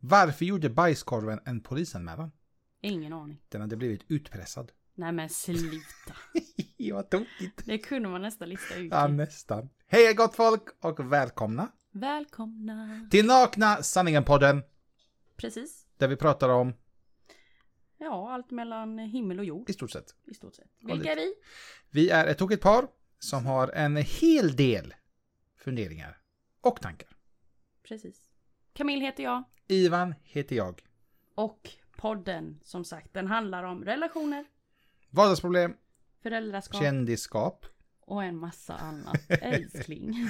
Varför gjorde bajskorven en polisanmälan? Ingen aning. Den hade blivit utpressad. Nej men sluta. Vad tokigt. Det kunde man nästan lista ut. Ja, nästan. Hej gott folk och välkomna Välkomna. till Nakna Sanningen-podden. Precis. Där vi pratar om, Ja, allt mellan himmel och jord i stort sett, i stort sett. Vilka är vi? vi är ett tokigt par som har en hel del funderingar och tankar. Precis. Camille heter jag. Ivan heter jag. Och podden, som sagt, den handlar om relationer, Vardagsproblem, föräldraskap kändisskap. och en massa annat. Älskling.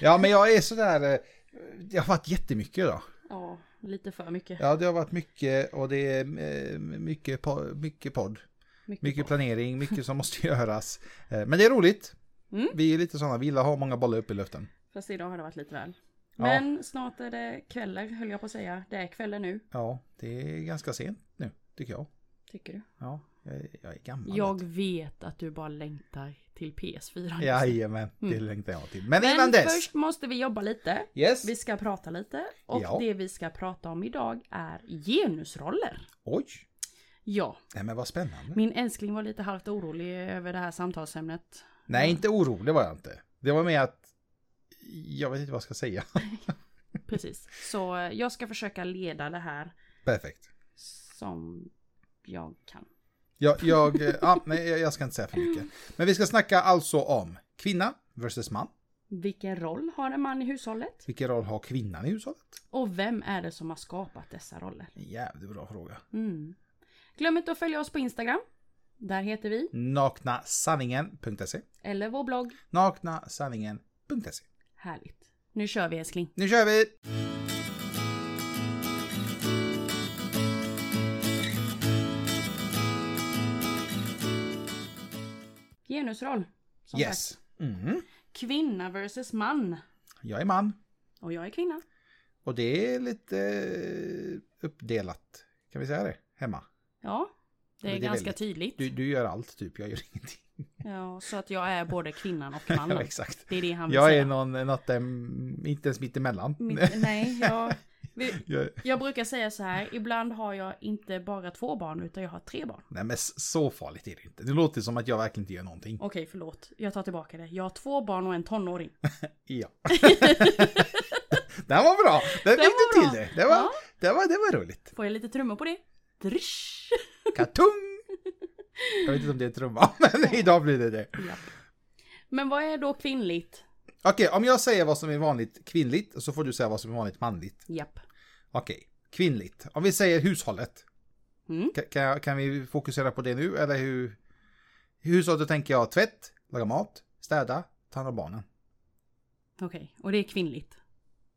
Ja, men jag är sådär, eh, det har varit jättemycket idag. Ja, lite för mycket. Ja, det har varit mycket och det är eh, mycket, po- mycket podd. Mycket på. planering, mycket som måste göras. Eh, Men det är roligt. Mm. Vi är lite sådana, vi gillar att ha många bollar uppe i luften. Fast idag har det varit lite väl. Ja. Men snart är det kvällar, höll jag på att säga. Det är kvällar nu, Ja, det är ganska sent nu, tycker jag. tycker du? Ja, jag är, jag är gammal. Jag vet att du bara längtar till PS4. Jajamän, det Mm. längtar jag till. Men, Men innan dess. först måste vi jobba lite. Yes. Vi ska prata lite. Och Ja. det vi ska prata om idag är genusroller. Oj, Ja, nej men vad spännande. min älskling var lite halvt orolig över det här samtalsämnet. Nej, inte orolig var jag inte. Det var mer att jag vet inte vad jag ska säga. Precis. Så eh, jag ska försöka leda det här Perfekt. som jag kan. Jag, jag, eh, ja, nej, jag ska inte säga för mycket. Men vi ska snacka alltså om kvinna versus man. Vilken roll har en man i hushållet? Vilken roll har kvinnan i hushållet? Och vem är det som har skapat dessa roller? En jävligt bra fråga. Mm. Glöm inte att följa oss på Instagram. Där heter vi. Naknasanningen.se Eller vår blogg. Naknasanningen.se Härligt. Nu kör vi älskling. Nu kör vi! Genusroll. Som sagt. Yes. Mm. Kvinna versus man. Jag är man. Och jag är kvinna. Och det är lite eh, uppdelat. Kan vi säga det? Hemma. Ja. Det är, det är ganska väldigt- tydligt. Du, du gör allt typ, jag gör ingenting. Ja, så att jag är både kvinnan och Ja, mannen. exakt. Det är det han vill Jag säga. är någon, något mm, inte ens mitt emellan. Mitt, nej, jag, Jag, brukar säga så här. Ibland har jag inte bara två barn utan jag har tre barn. nej men så farligt är det inte. Det låter som att jag verkligen inte gör någonting. Okej, förlåt. Jag tar tillbaka det. Jag har två barn och en tonåring. Ja. Den var bra! Den Den fick du till det. Det var, Ja. det var, det var roligt. Får jag lite trummor på det? Drisch! Katung! Jag vet inte om det är trumma, men idag blir det det. Japp. Men vad är då kvinnligt? Okej, om jag säger vad som är vanligt kvinnligt så får du säga vad som är vanligt manligt. Japp. Okej, kvinnligt. Om vi säger hushållet. Mm. Ka- Kan, jag- kan vi fokusera på det nu? Eller hur? I hushållet tänker jag tvätt, laga mat, städa, ta hand om barnen. Okej, och det är kvinnligt.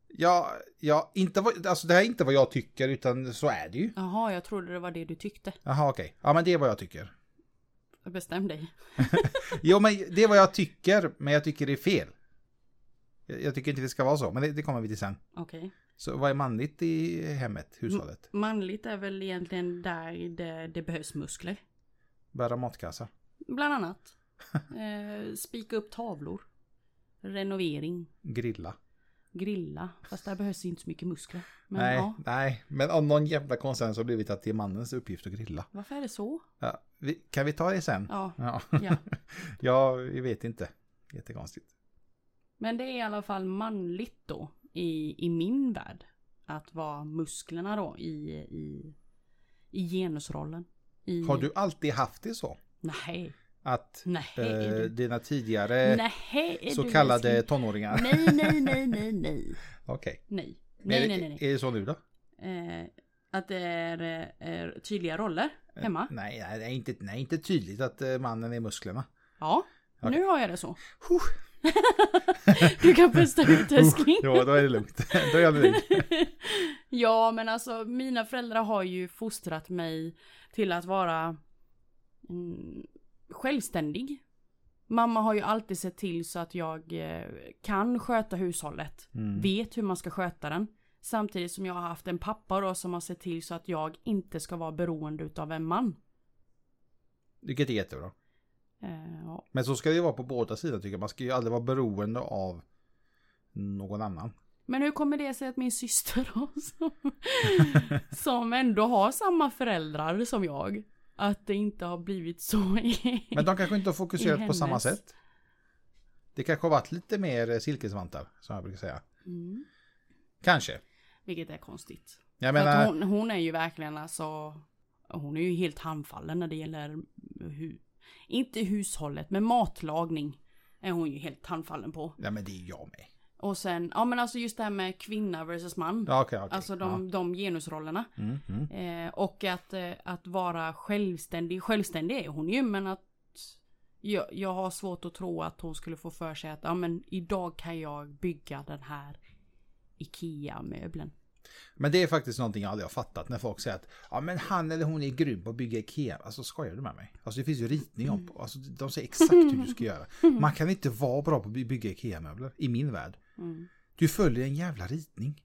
Ja, ja, inte vad, alltså det här är inte vad jag tycker utan så är det ju. Jaha, jag trodde det var det du tyckte. Jaha, okej. Ja, men det är vad jag tycker. Bestäm dig. Jo, men det är vad jag tycker, men jag tycker det är fel. Jag, jag tycker inte det ska vara så, men det, det kommer vi till sen. Okej. Så vad är manligt i hemmet, hushållet? Manligt är väl egentligen där det, det behövs muskler. Bära matkassar. Bland annat. Eh, spika upp tavlor. Renovering. Grilla. Grilla. Fast där behövs inte så mycket muskler. Men nej, ja. nej, men av någon jävla konsens har blivit att det är mannens uppgift att grilla. Varför är det så? Ja, vi, kan vi ta det sen? Ja, Ja. ja. ja, vi vet inte. Jättekonstigt. Men det är i alla fall manligt då. I, i min värld. Att vara musklerna då i, i, i genusrollen. I, Har du alltid haft det så? Nej. Att Nej. eh, dina tidigare Nej. Så kallade älskling? tonåringar? Nej, nej, nej, nej, nej. Okej. Nej. Är Nej, det- nej, nej. nej. Är det så nu då? Eh, att det är, eh, är tydliga roller hemma. Nej, nej, det är inte, nej, inte tydligt att eh, mannen är musklerna. Ja, Okej. nu har jag det så. Huh. Du kan pusta ut älskling. Ja, då är det lugnt. då är jag nöjd. ja, men alltså mina föräldrar har ju fostrat mig till att vara självständig. Mamma har ju alltid sett till så att jag eh, kan sköta hushållet. Mm. Vet hur man ska sköta den. Samtidigt som jag har haft en pappa då som har sett till så att jag inte ska vara beroende utav en man. Vilket är jättebra. Eh, ja. Men så ska det ju vara på båda sidor tycker jag. Man ska ju aldrig vara beroende av någon annan. Men hur kommer det sig att min syster då, som, som ändå har samma föräldrar som jag, att det inte har blivit så i... Men de kanske inte har fokuserat på samma sätt. Det kanske har varit lite mer eh, silkesvantar, som jag brukar säga. Mm. Kanske. Vilket är konstigt. Jag menar, hon, hon är ju verkligen alltså, hon är ju helt handfallen när det gäller, hu, inte hushållet, men matlagning. Är hon ju helt handfallen på. ja men det är jag med. Och sen, ja men alltså just det här med kvinna versus man. Ja, okej, okej. Alltså de, de genusrollerna. Ja. Mm, mm. Eh, och att, eh, att vara självständig, självständig är hon ju men att jag, jag har svårt att tro att hon skulle få för sig att ja men idag kan jag bygga den här IKEA-möbeln. Men det är faktiskt någonting jag aldrig har fattat när folk säger att ja men han eller hon är grym på att bygga Ikea. Alltså skojar du med mig? Alltså det finns ju ritningar Mm. på. Alltså de säger exakt hur du ska göra. Man kan inte vara bra på att bygga Ikea-möbler i min värld. Mm. Du följer en jävla ritning.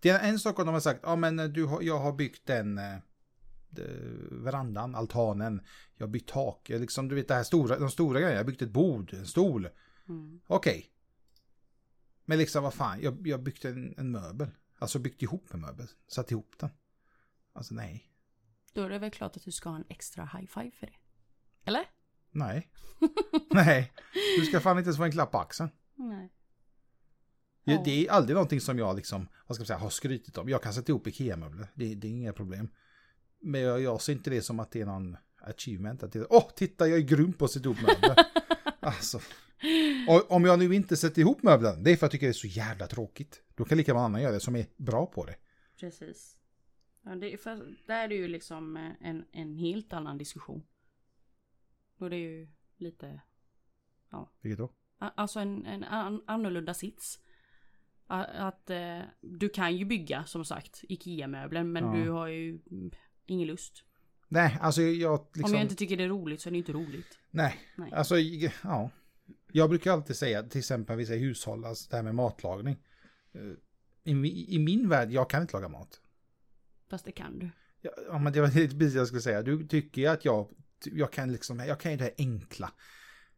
Det är en sak om de har sagt, ja men du har, jag har byggt den eh, verandan, altanen, jag har byggt tak, jag liksom, du vet det här stora, de stora grejerna, jag har byggt ett bord, en stol. Mm. Okej. Men liksom vad fan, jag, jag byggt en, en möbel. Alltså byggt ihop en möbel, satt ihop den. Alltså nej. Då är det väl klart att du ska ha en extra high five för det. Eller? Nej. nej. Du ska fan inte ens få en klapp på axeln. Nej. Ja. Ja. Det är aldrig någonting som jag liksom, vad ska man säga, har skrytit om. Jag kan sätta ihop Ikea-möbler, det, det är inga problem. Men jag, jag ser inte det som att det är någon achievement. Att det, åh, titta jag är grym på att sätta ihop möbler. alltså. Och om jag nu inte sätter ihop möblen, det är för att jag tycker det är så jävla tråkigt. Då kan lika många andra göra det som är bra på det. Precis. Ja, det, är för, där är det ju liksom eh, en, en helt annan diskussion. Och det är ju lite, Vilket då? alltså en, en an, annorlunda sits. A- Att eh, du kan ju bygga som sagt IKEA-möblen men Ja. du har ju mm, ingen lust. Nej, alltså jag liksom... Om jag inte tycker det är roligt så är det inte roligt. Nej, Nej. alltså ja. Jag brukar alltid säga, till exempel vissa hushåll, alltså det här med matlagning. Eh, I, I min värld, jag kan inte laga mat. Fast det kan du. Ja, Ja, men det var lite precis jag skulle säga. Du tycker ju att jag, jag kan liksom, jag kan ju det här enkla.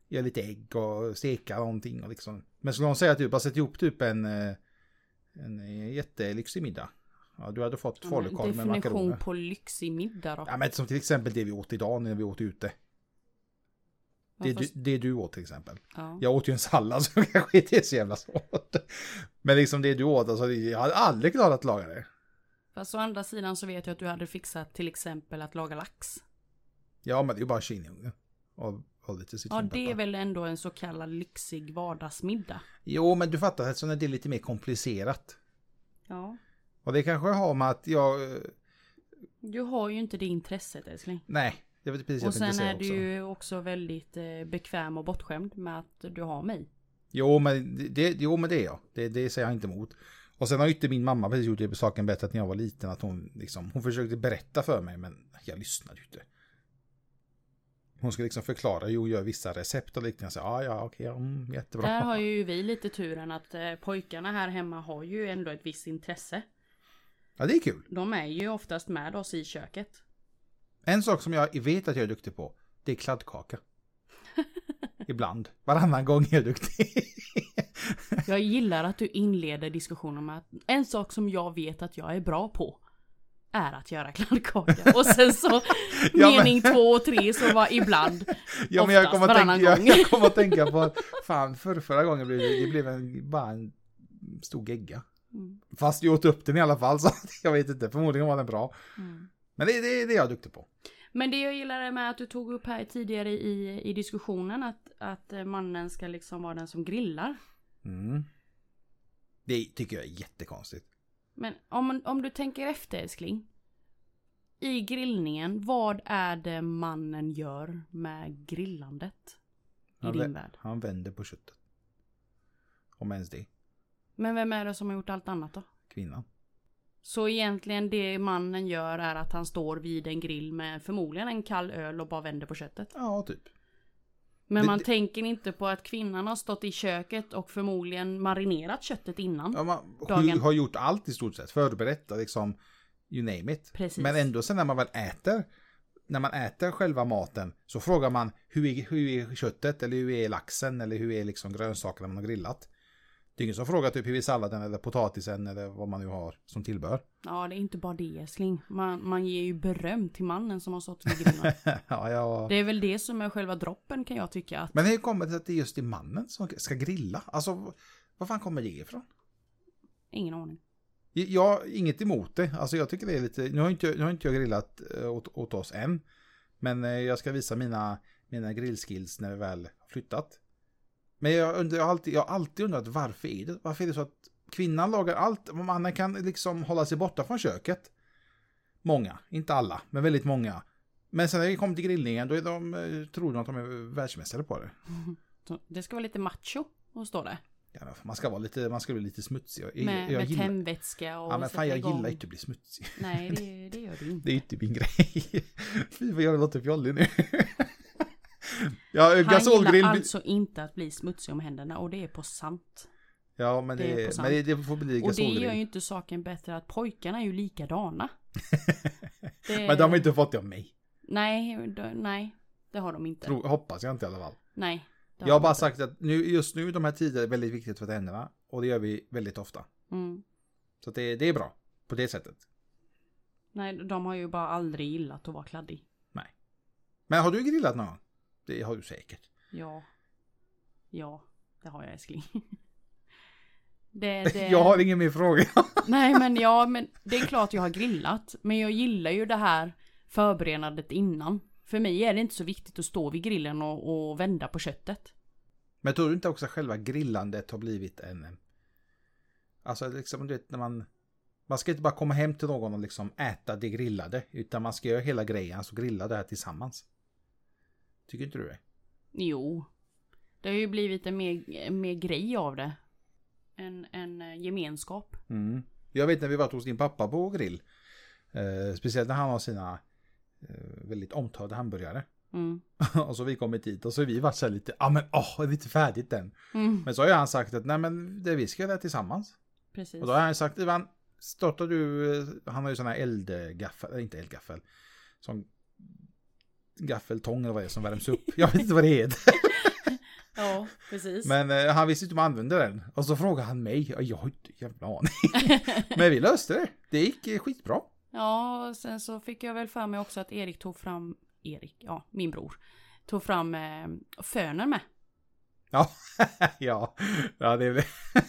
Göra lite ägg och steka någonting och liksom. Men skulle någon säga att du bara sätter ihop typ en, eh, en eh, jättelyxig middag. Ja, du hade fått falukorv med Definition makaroner. på lyxig middag då. Ja, men som till exempel det vi åt idag när vi åt ute. Det, du, det du åt till exempel. ja. Jag åt ju en sallad så kanske inte är så jävla svårt. Men liksom det du åt, alltså jag hade aldrig klarat att laga det. Fast å andra sidan så vet jag att du hade fixat till exempel att laga lax. Ja, men det är ju bara kina i Och, och lite Ja, det är väl ändå en så kallad lyxig vardagsmiddag. Jo, men du fattar, eftersom det är lite mer komplicerat. Ja. Och det kanske har med att jag... eh, Du har ju inte det intresset älskling. Nej, det var precis Och sen är du också. ju också väldigt eh, bekväm och bortskämd med att du har mig. Jo, men det, jo, men det är jag. Det, det säger jag inte emot. Och sen har ju inte min mamma precis gjort det saken bättre att när jag var liten att hon liksom, hon försökte berätta för mig men jag lyssnade ju inte. Hon skulle liksom förklara, jo, gör vissa recept och liknande. Så, ja, ja, okej, ja, mm, jättebra. Där har ju vi lite turen att eh, pojkarna här hemma har ju ändå ett visst intresse. Ja, det är kul. De är ju oftast med oss i köket. En sak som jag vet att jag är duktig på, det är kladdkaka. Ibland. Varannan gång är jag duktig. Jag gillar att du inleder diskussionen med att en sak som jag vet att jag är bra på är att göra kladdkaka. Och sen så Ja, men- mening två och tre så var ibland. Ja, men jag kommer, att tänka, jag, jag kommer att tänka på att fan, för förra gången blev det, det blev en, bara en stor gegga. Mm. Fast jag åt upp den i alla fall, så jag vet inte, förmodligen var den bra. Mm. Men det, det, det är jag duktig på. Men det jag gillar med att du tog upp här tidigare i, i diskussionen att, att mannen ska liksom vara den som grillar. Mm. Det tycker jag är jättekonstigt. Men om, om du tänker efter älskling. I grillningen, vad är det mannen gör med grillandet? I Han, din vä- värld. han vänder på köttet. Om ens det. Men vem är det som har gjort allt annat då? Kvinnan. Så egentligen det mannen gör är att han står vid en grill med förmodligen en kall öl och bara vänder på köttet. Ja, typ. Men man det- tänker inte på att kvinnan har stått i köket och förmodligen marinerat köttet innan. Ja, man Dagen. har gjort allt i stort sett. Förberett och liksom, you name it. Precis. Men ändå sen när man väl äter, när man äter själva maten, så frågar man hur är, hur är köttet, eller hur är laxen, eller hur är liksom grönsakerna man har grillat. Det är ingen som frågar typ hur salladen eller potatisen eller vad man nu har som tillbehör. Ja, det är inte bara det älskling. Man, man ger ju beröm till mannen som har stått vid grillen. ja, ja. Det är väl det som är själva droppen kan jag tycka. Att... Men hur kommer det att det är just är mannen som ska grilla? Alltså, var fan kommer det ifrån? Ingen aning. Jag inget emot det. Alltså jag tycker det är lite, nu har inte, nu har inte jag grillat eh, åt, åt oss än. Men eh, jag ska visa mina, mina grillskills när vi väl har flyttat. Men jag, undrar, jag, har alltid, jag har alltid undrat varför är det? Varför är det så att kvinnan lagar allt? Mannen kan liksom hålla sig borta från köket. Många, inte alla, men väldigt många. Men sen när det kommer till grillningen då är de, eh, tror de att de är världsmästare på det. Det ska vara lite macho, och står det. Ja, man ska vara lite, man ska bli lite smutsig. Jag, Med, jag med gillar, tändvätska och ja men fan jag igång. gillar inte att bli smutsig. Nej, det, det gör du inte. Det är inte min grej. Fy vad jag låter fjollig nu. Ja, Han gasolgrill. gillar alltså inte att bli smutsig om händerna och det är på sant. Ja, men det det, men det, det får bli Och det gör ju gasolgrill. inte saken bättre att pojkarna är ju likadana. Det- Men de har inte fått det av mig. Nej, nej. Det har de inte. Tror, hoppas jag inte i alla fall. Nej. Jag har bara inte. sagt att nu, just nu de här tiderna är väldigt viktigt för tänderna. Och det gör vi väldigt ofta. Mm. Så det, det är bra. På det sättet. Nej, de har ju bara aldrig gillat att vara kladdig. Men har du grillat någon gång? Det har du säkert. Ja. Ja, det har jag älskling. Det, det... Jag har ingen mer fråga. Nej men ja, men det är klart jag har grillat. Men jag gillar ju det här förberedandet innan. För mig är det inte så viktigt att stå vid grillen och, och vända på köttet. Men tror du inte också att själva grillandet har blivit en... Alltså liksom, du vet, när man... Man ska inte bara komma hem till någon och liksom äta det grillade. Utan man ska göra hela grejen, alltså grilla det här tillsammans. Tycker inte du det? Jo. Det har ju blivit en mer, mer grej av det. En, en eh, gemenskap. Mm. Jag vet när vi var hos din pappa på grill. Eh, speciellt när han har sina eh, väldigt omtalade hamburgare. Mm. och så har vi kommit dit och så har vi varit så här lite, ja ah, men åh, är det inte färdigt än? Mm. Men så har ju han sagt att nej men det vi ska göra tillsammans. Precis. Och då har han sagt, Ivan, startar du, eh, han har ju sån här eldgaffel, eller inte eldgaffel, som gaffeltång eller vad det är som värms upp. Jag vet inte vad det heter. Ja, precis. Men eh, han visste inte om han använde den. Och så frågade han mig, ja, jag har inte jävla aning. Men vi löste det. Det gick eh, skitbra. Ja, och sen så fick jag väl för mig också att Erik tog fram, Erik, ja, min bror, tog fram eh, fönen med. Ja, ja, ja det är väl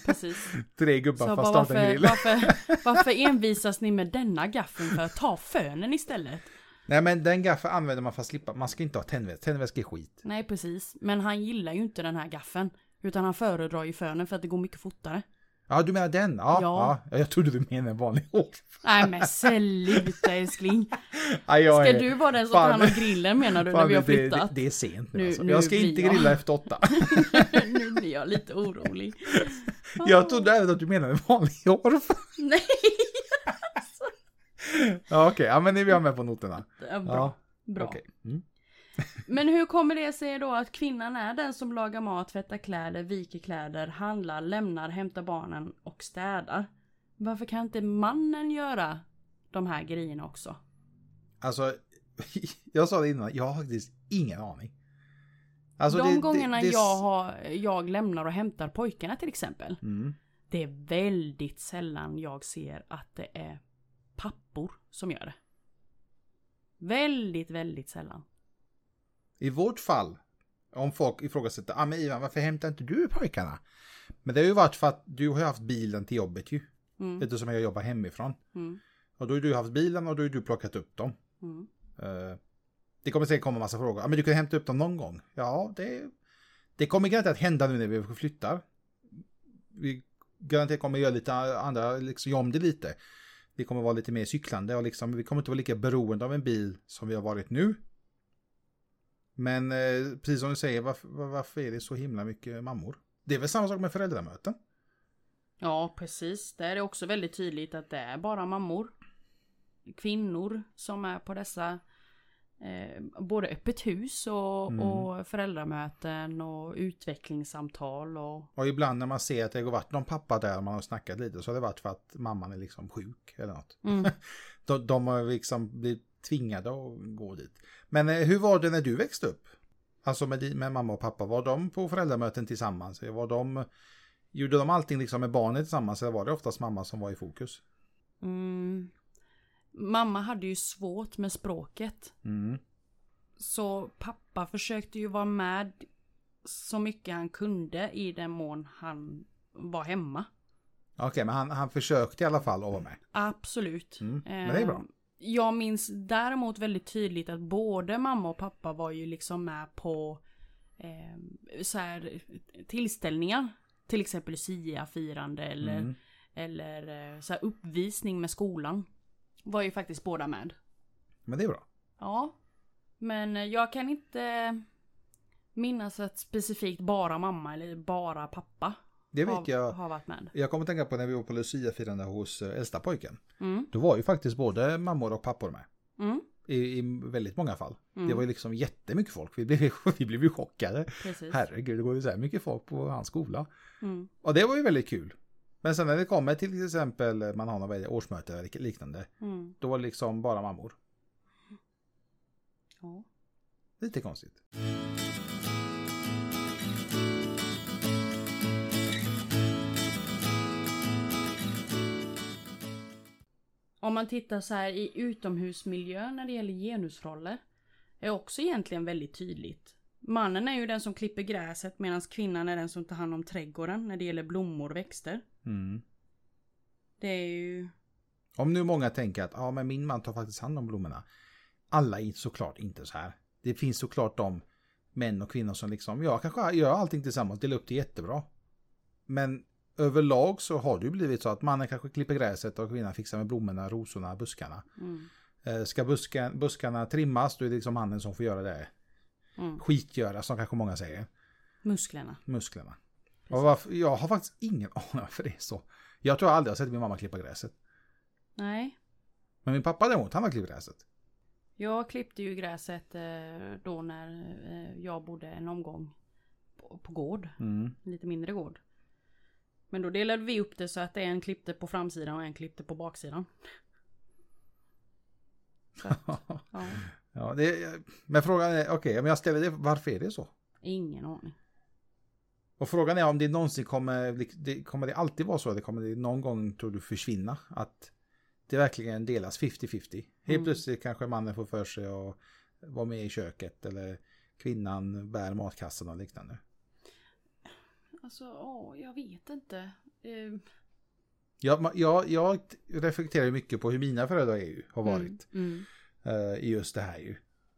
Precis. tre gubbar Så fast bara varför, varför, varför envisas ni med denna gaffeln för att ta fönen istället? Nej men den gaffeln använder man för att slippa, man ska inte ha tändvätska, tändvätska är skit. Nej, precis. Men han gillar ju inte den här gaffeln. Utan han föredrar ju fönen för att det går mycket fortare. Ja du menar den? Ja, Ja. ja. jag trodde du menade en vanlig hård. Nej men sluta älskling. Ska du vara den som tar hand om grillen menar du när Fan, vi har flyttat? Det, det är sent nu, Nu- alltså. Jag ska inte jag- grilla efter åtta. nu blir jag lite orolig. Jag trodde även att du menade en vanlig orf. Nej. Ja okej, ja men är vi har med på noterna. Ja, bra. Ja, bra. okej. Mm. Men hur kommer det sig då att kvinnan är den som lagar mat, tvättar kläder, viker kläder, handlar, lämnar, hämtar barnen och städar? Varför kan inte mannen göra de här grejerna också? Alltså, jag sa det innan, jag har faktiskt ingen aning. Alltså, de det- det- gångerna det- jag, har, jag lämnar och hämtar pojkarna till exempel. Mm. Det är väldigt sällan jag ser att det är pappor som gör det. Väldigt, väldigt sällan. I vårt fall, om folk ifrågasätter, ah, men Ivan varför hämtar inte du pojkarna? Men det har ju varit för att du har haft bilen till jobbet ju. Mm, Eftersom jag jobbar hemifrån. mm, Och då har du haft bilen och då har du plockat upp dem. mm. Eh, det kommer säkert komma en massa frågor. Ah, men du kan hämta upp dem någon gång. Ja, det, det kommer garanterat hända nu när vi flyttar. Vi garanterat kommer göra lite andra, liksom om det lite. Vi kommer vara lite mer cyklande och liksom, vi kommer inte vara lika beroende av en bil som vi har varit nu. Men eh, precis som du säger, varför, varför är det så himla mycket mammor? Det är väl samma sak med föräldramöten? Ja, precis. Där är det också väldigt tydligt att det är bara mammor. Kvinnor som är på dessa eh, både öppet hus och, Mm. och föräldramöten och utvecklingssamtal och Och ibland när man ser att det har varit någon pappa där man har snackat lite så har det varit för att mamman är liksom sjuk eller något. mm. De, de har liksom blivit tvingade att gå dit. Men eh, hur var det när du växte upp? Alltså med, med mamma och pappa, var de på föräldramöten tillsammans? Var de Gjorde de allting liksom med barnet tillsammans eller var det oftast mamma som var i fokus? Mm. Mamma hade ju svårt med språket. Mm. Så pappa försökte ju vara med så mycket han kunde i den mån han var hemma. Okej, men han, han försökte i alla fall att vara med. Absolut. Mm. Men det är bra. Eh, Jag minns däremot väldigt tydligt att både mamma och pappa var ju liksom med på eh, så här, tillställningar. Till exempel Lucia-firande eller, Mm. eller eh, så här uppvisning med skolan. Var ju faktiskt båda med. Men det är bra. Ja. Men jag kan inte minnas att specifikt bara mamma eller bara pappa Det har, vet jag. har varit med. Jag kommer tänka på när vi var på Lucia-firande hos eh, äldsta pojken. Mm. Då var ju faktiskt både mammor och pappor med. Mm. I, i väldigt många fall. Mm. Det var ju liksom jättemycket folk. Vi blev, vi blev ju chockade. Precis. Herregud, det går ju så här mycket folk på hans skola. Mm. Och det var ju väldigt kul. Men sen när det kommer till exempel man har något årsmöte eller liknande. Mm. Då var det liksom bara mammor. Ja. Lite konstigt. Om man tittar så här i utomhusmiljö när det gäller genusroller. Är också egentligen väldigt tydligt. Mannen är ju den som klipper gräset medan kvinnan är den som tar hand om trädgården när det gäller blommor och växter. Mm. Det är ju... Om nu många tänker att ja, men min man tar faktiskt hand om blommorna. Alla är såklart inte så här. Det finns såklart de män och kvinnor som liksom, ja, kanske gör allting tillsammans, delar upp det jättebra. Men överlag så har det ju blivit så att mannen kanske klipper gräset och kvinnan fixar med blommorna, rosorna, buskarna. Mm, Eh, Ska busken, buskarna trimmas, då är det liksom mannen som får göra det. Mm, Skitgöra, som kanske många säger. musklerna. Musklerna. Varför, jag har faktiskt ingen aning varför det är så. Jag tror jag aldrig har sett min mamma klippa gräset. Nej. Men min pappa däremot, han har klippt gräset. Jag klippte ju gräset eh, då när eh, jag bodde en omgång på, gård. Mm. Lite mindre gård. Men då delade vi upp det så att en klippte på framsidan och en klippte på baksidan. Att, ja, ja, det, men frågan är, okej, men jag ställer det, varför är det så? ingen aning. Och frågan är om det någonsin kommer, det, kommer det alltid vara så, eller kommer det någon gång, tror du, försvinna? Att det verkligen delas 50-50. Helt Mm. plötsligt kanske mannen får för sig att vara med i köket, eller kvinnan bär matkassen och liknande. Alltså, åh, jag vet inte. Eh, Jag, jag, jag reflekterar mycket på hur mina föräldrar är, har varit Mm, eh, i just det här ju.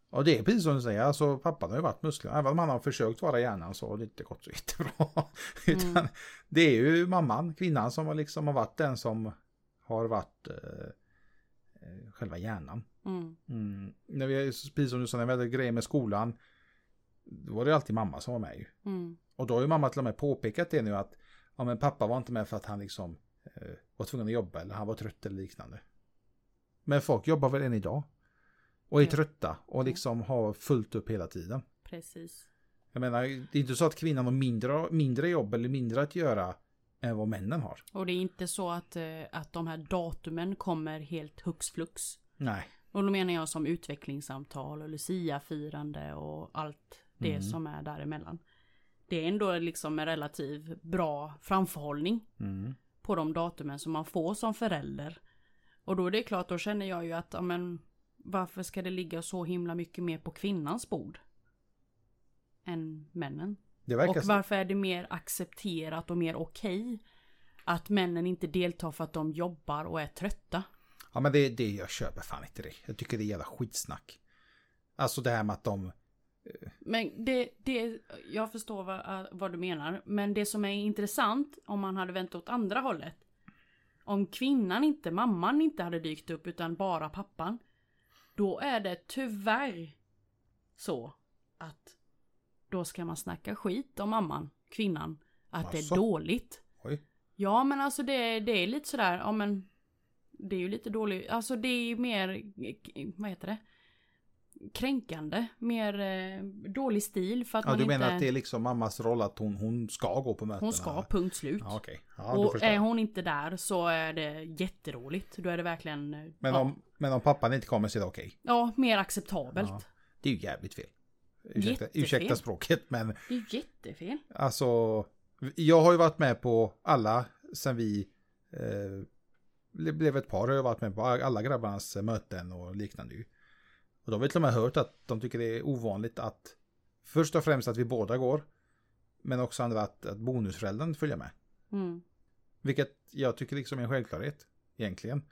Och det är precis som du säger, alltså pappan har ju varit muskler. Även om han har försökt vara hjärnan så har det inte gått så jättebra. Utan Mm. det är ju mamman, kvinnan som har liksom har varit den som har varit eh, eh, själva hjärnan. mm, Mm. När vi, precis som du sa, när vi hade grejer med skolan, då var det alltid mamma som var med ju. mm, Och då har ju mamma till och med påpekat det nu att ja, men pappa var inte med för att han liksom eh, var tvungen att jobba eller han var trött eller liknande. Men folk jobbar väl än idag. Och är Ja. trötta och liksom har fullt upp hela tiden. precis. Jag menar, det är inte så att kvinnan har mindre, mindre jobb eller mindre att göra än vad männen har. Och det är inte så att, eh, att de här datumen kommer helt hux flux. Nej. Och då menar jag som utvecklingssamtal och Lucia-firande och allt det Mm. som är däremellan. Det är ändå liksom en relativt bra framförhållning Mm. på de datumen som man får som förälder. Och då är det klart, då känner jag ju att, ja men varför ska det ligga så himla mycket mer på kvinnans bord? Än männen. Och varför är det mer accepterat och mer okej att männen inte deltar för att de jobbar och är trötta? Ja men det, det jag köper fan inte det. Jag tycker det är jävla skitsnack. Alltså det här med att de... Men det, det, jag förstår vad, äh, vad du menar. Men det som är intressant om man hade vänt åt andra hållet. Om kvinnan inte, mamman inte hade dykt upp utan bara pappan. Då är det tyvärr så att då ska man snacka skit om mamman, kvinnan. Att det Asså? är dåligt. Oj. Ja men alltså det, det är lite sådär, ja men det är ju lite dåligt, alltså det är ju mer, vad heter det? Kränkande, mer eh, dålig stil för att Ja man du inte... menar att det är liksom mammas roll att hon, hon ska gå på mötena? Hon ska, punkt slut. Ja okej. Ja, och är hon inte där så är det jättedåligt. Då är det verkligen, eh, Men, om, men om pappan inte kommer så är det okej. ja mer acceptabelt. Ja. Det är ju jävligt fel. Ursäkta, Jättefel. ursäkta språket men Det är jättefel. alltså Jag har ju varit med på alla sen vi eh, blev ett par. Jag har varit med på alla grabbarnas möten och liknande. Och då har till och med hört att de tycker det är ovanligt att först och främst att vi båda går. Men också andra att, att bonusföräldern följer med. Mm. Vilket jag tycker liksom är en självklarhet egentligen.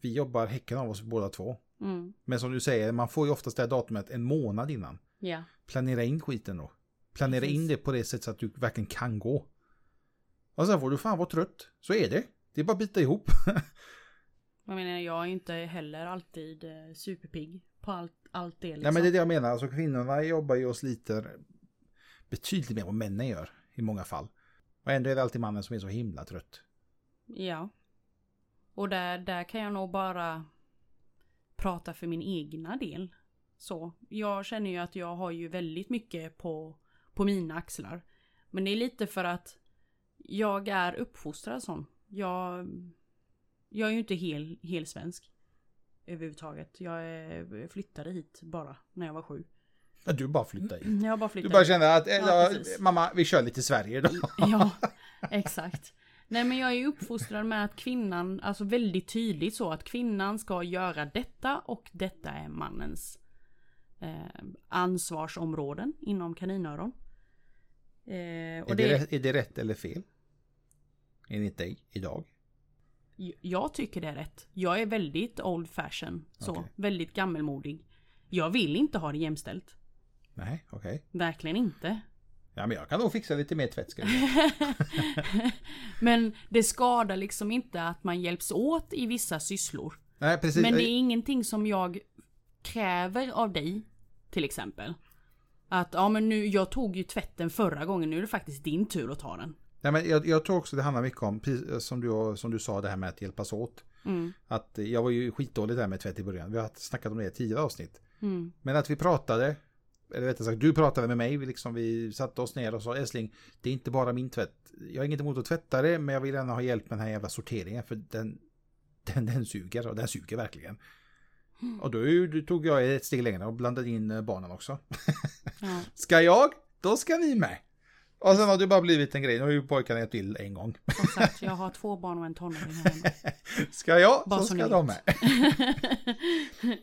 Vi jobbar häcken av oss båda två. Mm. Men som du säger, man får ju oftast det här datumet en månad innan. Ja. Planera in skiten då. Planera Precis. in det på det sättet så att du verkligen kan gå. Och sen får du fan vara trött. Så är det. Det är bara att bita ihop. Jag menar, jag är inte heller alltid eh, superpigg på allt, allt det liksom. Nej men det är det jag menar. Alltså kvinnorna jobbar ju och sliter betydligt mer än vad männen gör. I många fall. Och ändå är det alltid mannen som är så himla trött. Ja. Och där, där kan jag nog bara prata för min egna del. Så. Jag känner ju att jag har ju väldigt mycket på, på mina axlar. Men det är lite för att jag är uppfostrad sån. Jag, jag är ju inte hel, hel svensk. Överhuvudtaget. Jag är, flyttade hit bara när jag var sju. Ja, du bara flyttar in. Jag har bara Du flyttat bara hit. känner att, eh, Ja, mamma, vi kör lite Sverige idag. Ja, exakt. Nej men jag är ju uppfostrad med att kvinnan, alltså väldigt tydligt så att kvinnan ska göra detta och detta är mannens eh, ansvarsområden inom kaninöron. Eh, Är det, det, är det rätt eller fel? Enligt dig, idag? jag tycker det är rätt. Jag är väldigt old fashion, så Okej. väldigt gammelmodig. Jag vill inte ha det jämställt. Nej, okej. Verkligen inte. Ja, men jag kan nog fixa lite mer tvätt. ska. Men det skadar liksom inte att man hjälps åt i vissa sysslor. Nej, precis. Men det är ingenting som jag kräver av dig. Till exempel. Att ja men nu, jag tog ju tvätten förra gången, nu är det faktiskt din tur att ta den. Nej, men jag, jag tror också det handlar mycket om, som du, som du sa, det här med att hjälpas åt. Mm. Att jag var ju skitdålig där med tvätt i början. Vi har snackat om det i tidigare avsnitt. Mm. Men att vi pratade, eller rättare sagt du pratade med mig, vi, liksom, vi satte oss ner och sa älskling, det är inte bara min tvätt. Jag har inget emot att tvätta det, men jag vill gärna ha hjälp med den här jävla sorteringen, för den, den, den suger, och den suger verkligen. Och då, då tog jag ett steg längre och blandade in eh, barnen också. Ja. Ska jag? Då ska ni med. Och sen har det bara blivit en grej, nu har ju pojkarna ett till en gång. Sagt, jag har två barn och en tonåring här hemma. Ska jag? Bara så ska de med.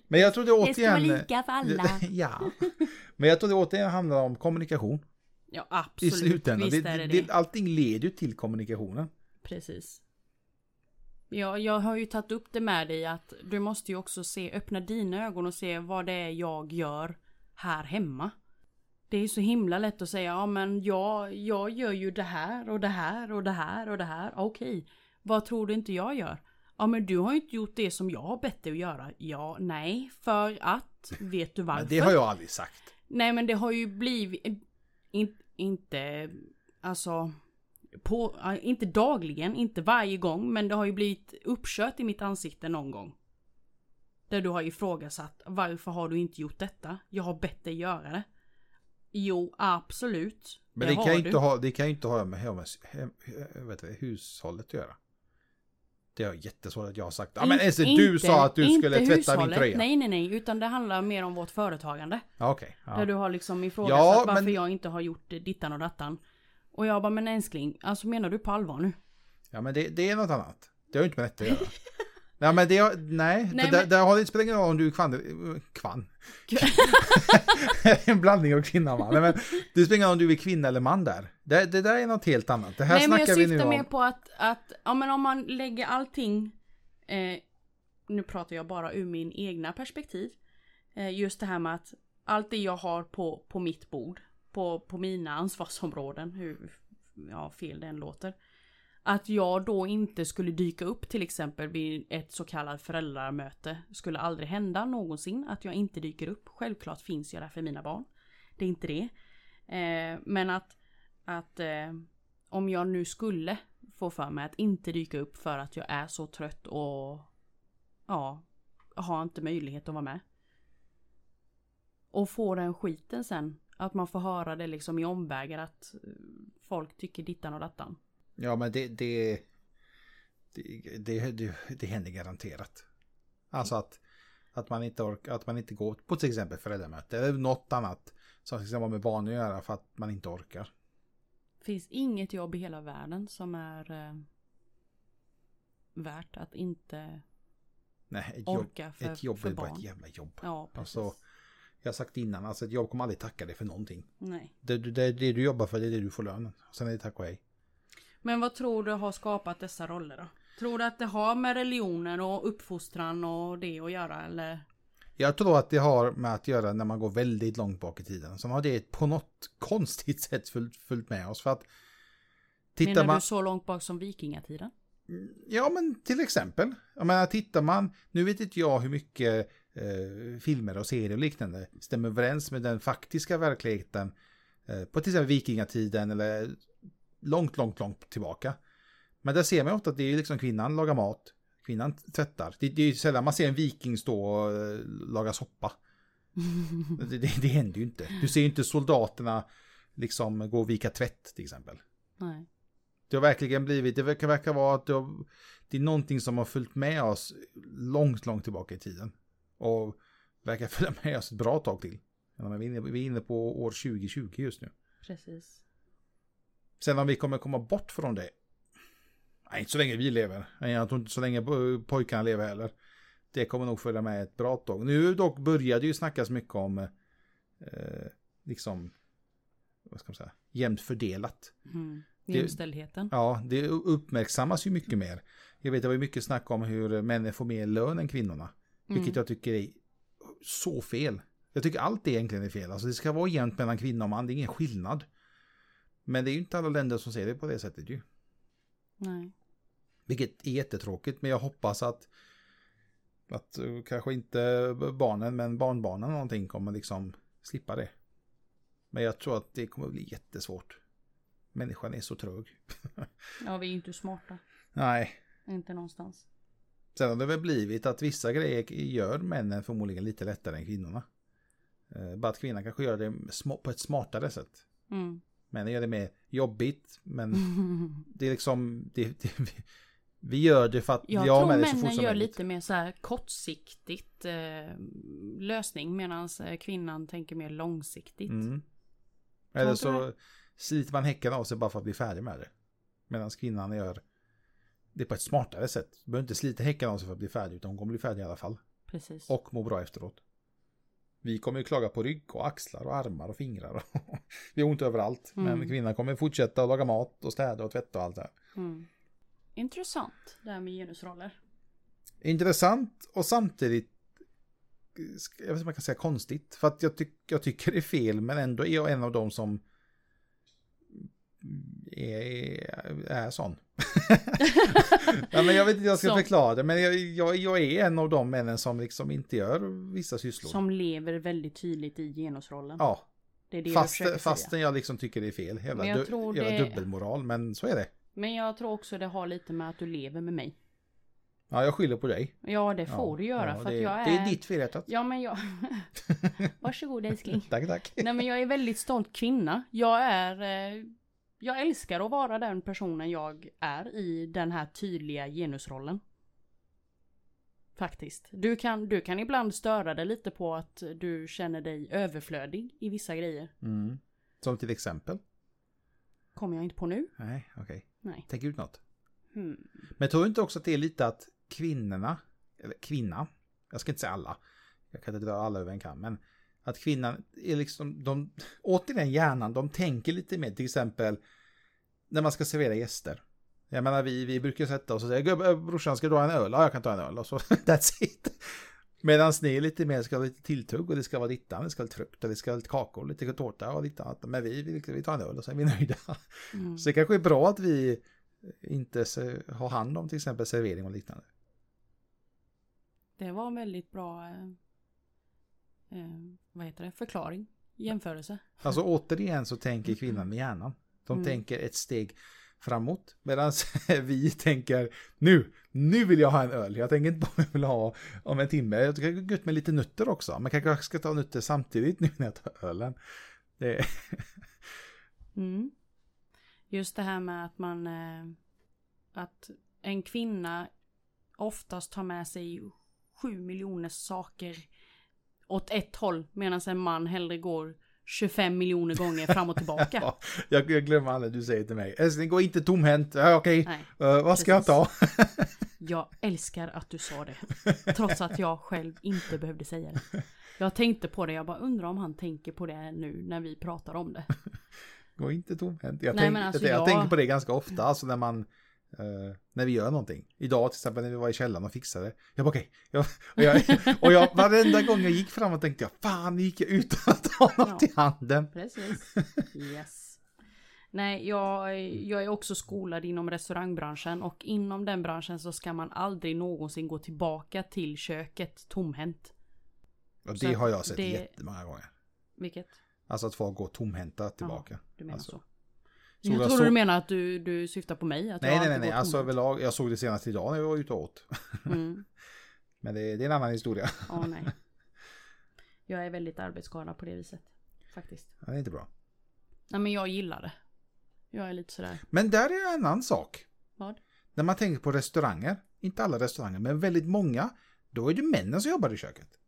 Men jag tror det Det ska återigen... vara lika för alla. ja. Men jag tror det återigen handlar om kommunikation. Ja I absolut, slutändan. visst är det det, det. allting leder ju till kommunikationen. Precis. Ja, jag har ju tagit upp det med dig att du måste ju också se, öppna dina ögon och se vad det är jag gör här hemma. Det är så himla lätt att säga, ja men jag, jag gör ju det här och det här och det här och det här. Okej, vad tror du inte jag gör? Ja men du har ju inte gjort det som jag har bett dig att göra. Ja, nej, för att, vet du varför? Men det har jag aldrig sagt. Nej men det har ju blivit, in, inte, alltså, på, inte dagligen, inte varje gång, men det har ju blivit uppkört i mitt ansikte någon gång. Där du har ifrågasatt, varför har du inte gjort detta? Jag har bett dig göra det. Jo, absolut. Men det, har kan ju du. inte ha, det kan ju inte ha med hem, hem, vet du, hushållet att göra. Det är jättesvårt att jag har sagt. Ja men Esse, du inte- sa att du skulle tvätta min tröja. Nej, nej, nej, utan det handlar mer om vårt företagande. Okej. Där Ja. du har liksom ifrågasatt Ja, varför men- jag inte har gjort dittan och dattan. Och jag bara, men älskling, alltså menar du på allvar nu? ja men det, det är något annat. Det har ju inte med detta att göra. Nej men det, nej, Nej, där, men- där har det spelar ingen roll om du är kvann, kvann. en blandning av kvinna och man. Nej, men det spelar ingen roll om du är kvinna eller man där. Det, det där är något helt annat. Det här Nej men jag snackar vi nu syftar om. mer på att, att, ja men om man lägger allting, eh, nu pratar jag bara ur min egna perspektiv. Eh, just det här med att allt det jag har på, på mitt bord, på, på mina ansvarsområden, hur ja, fel det än låter. Att jag då inte skulle dyka upp till exempel vid ett så kallat föräldramöte. Skulle aldrig hända någonsin att jag inte dyker upp. Självklart finns jag där för mina barn. Det är inte det. Eh, men att, att eh, om jag nu skulle få för mig att inte dyka upp för att jag är så trött och ja, har inte möjlighet att vara med. Och få den skiten sen. Att man får höra det liksom i omvägar att eh, folk tycker dittan och dattan. Ja men det, det, det, det, det, det händer garanterat. Alltså att, att, man inte orkar, att man inte går på till exempel föräldramöte eller något annat som ska vara med barn att göra för att man inte orkar. finns inget jobb i hela världen som är eh, värt att inte Nej, ett jobb, orka för, ett jobb för är bara ett jävla jobb. Ja, precis. Alltså, jag har sagt innan, alltså ett jobb kommer aldrig tacka dig för någonting. Nej. Det, det, det, det du jobbar för, det är det du får lönen. Sen är det tack och hej. Men vad tror du har skapat dessa roller då? Tror du att det har med religionen och uppfostran och det att göra eller? Jag tror att det har med att göra när man går väldigt långt bak i tiden. Sen har det på något konstigt sätt följt med oss. För att tittar Menar man... du så långt bak som vikingatiden? Ja, men till exempel. Jag menar, tittar man... Nu vet inte jag hur mycket eh, filmer och serier och liknande stämmer överens med den faktiska verkligheten eh, på till exempel vikingatiden eller långt, långt, långt tillbaka. Men där ser man ofta att det är liksom kvinnan lagar mat, kvinnan tvättar. Det, det är ju sällan man ser en viking stå och eh, laga soppa. Det, det, det händer ju inte. Du ser ju inte soldaterna liksom gå och vika tvätt till exempel. Nej. Det har verkligen blivit, det verkar, verkar vara att det, har, det är någonting som har följt med oss långt, långt tillbaka i tiden. Och verkar följa med oss ett bra tag till. Vi är inne på år 2020 just nu. Precis. Sen om vi kommer komma bort från det. Nej, inte så länge vi lever. Jag tror inte så länge po- pojkarna lever heller. Det kommer nog följa med ett bra tag. Nu dock började det ju snackas mycket om eh, liksom, vad ska man säga, jämnt fördelat. Mm. Det- Jämställdheten. Ja, det uppmärksammas ju mycket mer. Jag vet, det var mycket snack om hur männen får mer lön än kvinnorna. Vilket Mm. jag tycker är så fel. Jag tycker allt egentligen är fel. Alltså det ska vara jämnt mellan kvinna och man, det är ingen skillnad. Men det är ju inte alla länder som ser det på det sättet ju. Nej. Vilket är jättetråkigt, men jag hoppas att att eh, kanske inte barnen, men barnbarnen någonting kommer liksom slippa det. Men jag tror att det kommer bli jättesvårt. Människan är så trög. Ja, vi är ju inte smarta. Nej, Inte någonstans. Sen har det väl blivit att vissa grejer gör männen förmodligen lite lättare än kvinnorna. Eh, Bara att kvinnan kanske gör det på ett smartare sätt. Mm. Männen gör det mer jobbigt, men det är liksom... Det, det, vi, gör det för att Jag jag tror med det så männen fort som gör lite mer så här kortsiktigt eh, lösning medan eh, kvinnan tänker mer långsiktigt. Mm. Tror Eller så sliter man häcken av sig bara för att bli färdig med det. Medan kvinnan gör det på ett smartare sätt. Du behöver inte slita häcken av sig för att bli färdig, utan hon kommer bli färdig i alla fall. Precis. Och må bra efteråt. Vi kommer ju klaga på rygg och axlar och armar och fingrar. Vi har ont överallt. Men Mm. kvinnan kommer fortsätta att laga mat och städa och tvätta och allt det här. Mm. Intressant det här med genusroller. Intressant och samtidigt jag vet inte om man kan säga konstigt. För att jag, tyck, jag tycker det är fel men ändå är jag en av dem som är, är sån. ja, men jag vet inte jag ska Sån. förklara det. Men jag, jag, jag är en av de männen som liksom inte gör vissa sysslor. Som lever väldigt tydligt i genusrollen. Ja, det är det du Fast, försöker fastän säga. jag liksom tycker det är fel. Jävla, Men jag du, tror jävla det- dubbelmoral, men så är det. Men jag tror också det har lite med att du lever med mig. Ja, jag skyller på dig. Ja, det får ja, du göra ja, för det, att jag är... Det är ditt fel hjärtat. Ja, men jag... Varsågod älskling. tack, tack. Nej, men jag är väldigt stolt kvinna. Jag är... Eh, jag älskar att vara den personen jag är i den här tydliga genusrollen. Faktiskt. Du kan, du kan ibland störa dig lite på att du känner dig överflödig i vissa grejer. Mm. Som till exempel? Kommer jag inte på nu? Nej, okej. Nej. Tänk ut något. Hmm. Men tror du inte också att det är lite att kvinnorna, eller kvinna, jag ska inte säga alla, jag kan inte dra alla över en kam, men att kvinnan är liksom, de, återigen hjärnan, de tänker lite mer, till exempel när man ska servera gäster. Jag menar vi, vi brukar sätta oss och säga, "Gubbe, brorsan ska du ha en öl? Ja, jag kan ta en öl. Och så, that's it. Medan ni är lite mer, ska ha lite tilltugg och det ska vara dittan, det ska vara lite frukt och det ska vara lite kakor, lite tårta och lite annat. Men vi, vi, vi tar en öl och så är vi nöjda. Mm. Så det kanske är bra att vi inte har hand om till exempel servering och liknande. Det var en väldigt bra... Eh, vad heter det? Förklaring. Jämförelse. Alltså återigen så tänker kvinnan med hjärnan. De Mm. tänker ett steg framåt. Medan vi tänker nu, nu vill jag ha en öl. Jag tänker inte vad jag vill ha om en timme. Jag tycker är gött med lite nötter också. Man kanske ska ta nötter samtidigt nu när jag tar ölen. Det, Mm. Just det här med att man... Eh, att en kvinna oftast tar med sig sju miljoner saker åt ett håll. Medan en man hellre går 25 miljoner gånger fram och tillbaka. Ja, jag, jag glömmer aldrig du säger till mig. Älskling, gå inte tomhänt. Ja, Okej. Eh, vad ska jag ta? Jag älskar att du sa det. Trots att jag själv inte behövde säga det. Jag tänkte på det, jag bara undrar om han tänker på det nu när vi pratar om det. Gå inte tomhänt. Jag, Nej, tänk, alltså, jag, jag- tänker på det ganska ofta, alltså när man eh, när vi gör någonting. Idag till exempel när vi var i källaren och fixade. Jag bara okej. Jag, och, jag, och jag, varenda gång jag gick fram och tänkte jag fan gick jag utan att ha något Ja. i handen. Precis. Yes. Nej, jag, jag är också skolad inom restaurangbranschen och inom den branschen så ska man aldrig någonsin gå tillbaka till köket tomhänt. Och det har jag sett det- jättemånga gånger. Vilket? Alltså att folk går tomhänta tillbaka. Du menar Alltså, så? Jag trodde så- du menar att du, du syftar på mig. Att Nej, jag nej, nej, nej. Alltså överlag. Jag såg det senast idag när jag var ute och åt. Mm. Men det, det är en annan historia. Ja, nej. Jag är väldigt arbetsskadad på det viset. Faktiskt. Ja, Det är inte bra. Nej, men jag gillar det. Jag är lite sådär. Men där är en annan sak. Vad? När man tänker på restauranger, inte alla restauranger, men väldigt många, då är det männen som jobbar i köket.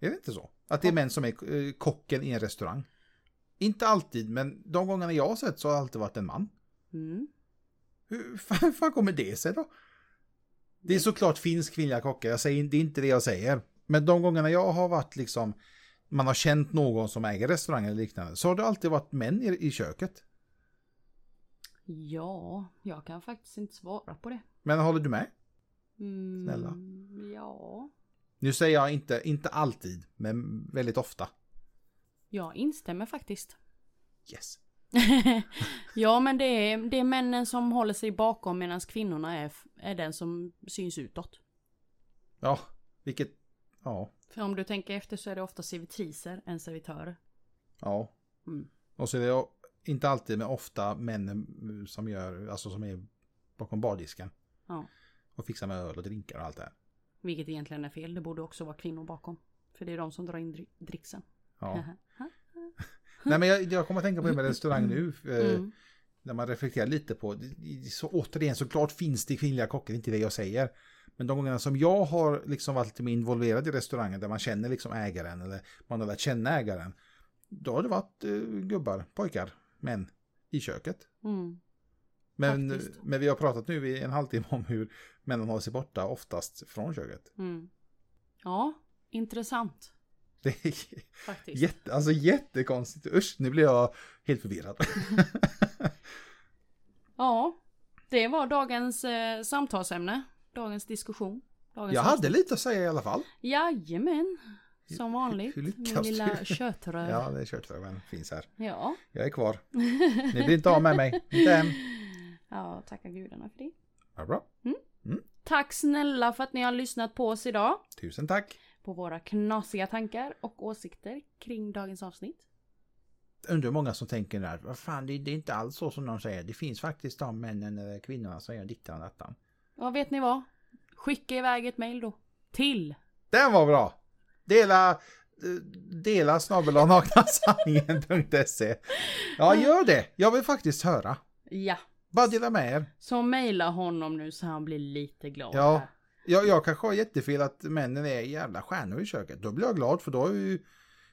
Är det inte så? Att det är män som är eh, kocken i en restaurang. Inte alltid, men de gångerna jag har sett så har det alltid varit en man. Mm. Hur fan, fan kommer det sig då? Det är såklart finns kvinnliga kockar, jag säger, det är inte det jag säger. Men de gångerna jag har varit liksom, man har känt någon som äger restaurang eller liknande, så har det alltid varit män i, i köket. Ja, jag kan faktiskt inte svara på det. Men håller du med? Mm, Snälla. Ja. Nu säger jag inte, inte alltid, men väldigt ofta. Jag instämmer faktiskt. Yes. ja, men det är, det är männen som håller sig bakom medan kvinnorna är, är den som syns utåt. Ja, vilket, ja, För om du tänker efter så är det ofta servitriser än servitörer. ja. Mm. Och så är det inte alltid, men ofta männen som gör, alltså som är bakom bardisken. Ja. Och fixar med öl och drinkar och allt det här. Vilket egentligen är fel. Det borde också vara kvinnor bakom. För det är de som drar in dri- dricksen. Ja. Nej men jag, jag kommer att tänka på det med restaurang nu. eh, Mm. När man reflekterar lite på, så återigen såklart finns det kvinnliga kockar, inte det jag säger. Men de gångerna som jag har liksom varit lite mer involverad i restaurangen där man känner liksom ägaren eller man har lärt känna ägaren. Då har det varit eh, gubbar, pojkar, män i köket. Mm. Men, Faktiskt. men vi har pratat nu i en halvtimme om hur männen håller sig borta oftast från köket. Mm. Ja, intressant. Det är Faktiskt. jätte, alltså jättekonstigt. Usch, nu blir jag helt förvirrad. Ja, det var dagens eh, samtalsämne. Dagens diskussion. Dagens Jag hade lite att säga i alla fall. Jajamän. Som vanligt. Min lilla köttröv. Ja, det är köttfärgen finns här. ja. Jag är kvar. Ni blir inte av med mig. Inte än. Ja, tacka gudarna för det. Ja, bra. Tack snälla för att ni har lyssnat på oss idag. Tusen tack. På våra knasiga tankar och åsikter kring dagens avsnitt. Undrar hur många som tänker där. Vad fan, det, det är inte alls så som de säger. Det finns faktiskt de männen eller kvinnorna som gör diktan och dattan. Ja, vet ni vad? Skicka iväg ett mail då. Till. Den var bra! Dela, dela snabel naknasanningen.se. Ja, gör det. Jag vill faktiskt höra. Ja. Bara dela med er. Så mejla honom nu så han blir lite glad. Ja. här. Jag, jag kanske har jättefel att männen är jävla stjärnor i köket. Då blir jag glad för då har ju,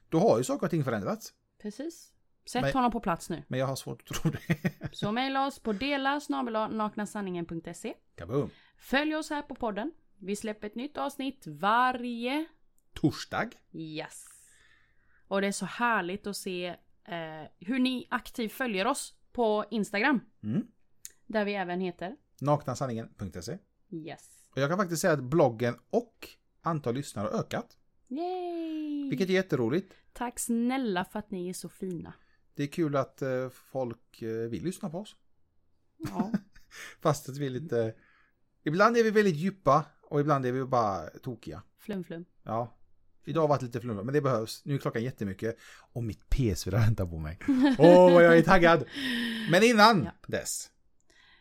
då har ju saker och ting förändrats. Precis. Sätt Men- honom på plats nu. Men jag har svårt att tro det. Så mejla oss på dela naknasanningen.se. Kaboom! Följ oss här på podden. Vi släpper ett nytt avsnitt varje Torsdag. Yes. Och det är så härligt att se eh, hur ni aktivt följer oss på Instagram. Mm. Där vi även heter Naknasanningen.se. Yes. Och jag kan faktiskt säga att bloggen och antal lyssnare har ökat. Yay! Vilket är jätteroligt. Tack snälla för att ni är så fina. Det är kul att eh, folk eh, vill lyssna på oss. Ja. Fast att vi är lite... Ibland är vi väldigt djupa och ibland är vi bara tokiga. Flum flum. Ja. Idag har varit lite flumma, men det behövs. Nu är klockan jättemycket och mitt PS4 väntar på mig. Åh, vad jag är taggad! Men innan Ja. dess.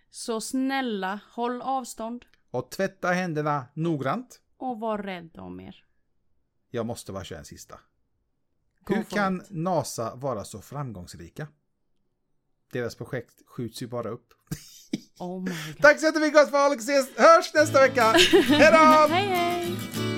Så snälla, håll avstånd Och tvätta händerna noggrant. och var rädd om er. Jag måste bara köra en sista. Go Hur kan it. NASA vara så framgångsrika? Deras projekt skjuts ju bara upp. Oh. Tack så jättemycket gott folk! Ses, hörs nästa vecka! Hej då! hej hej!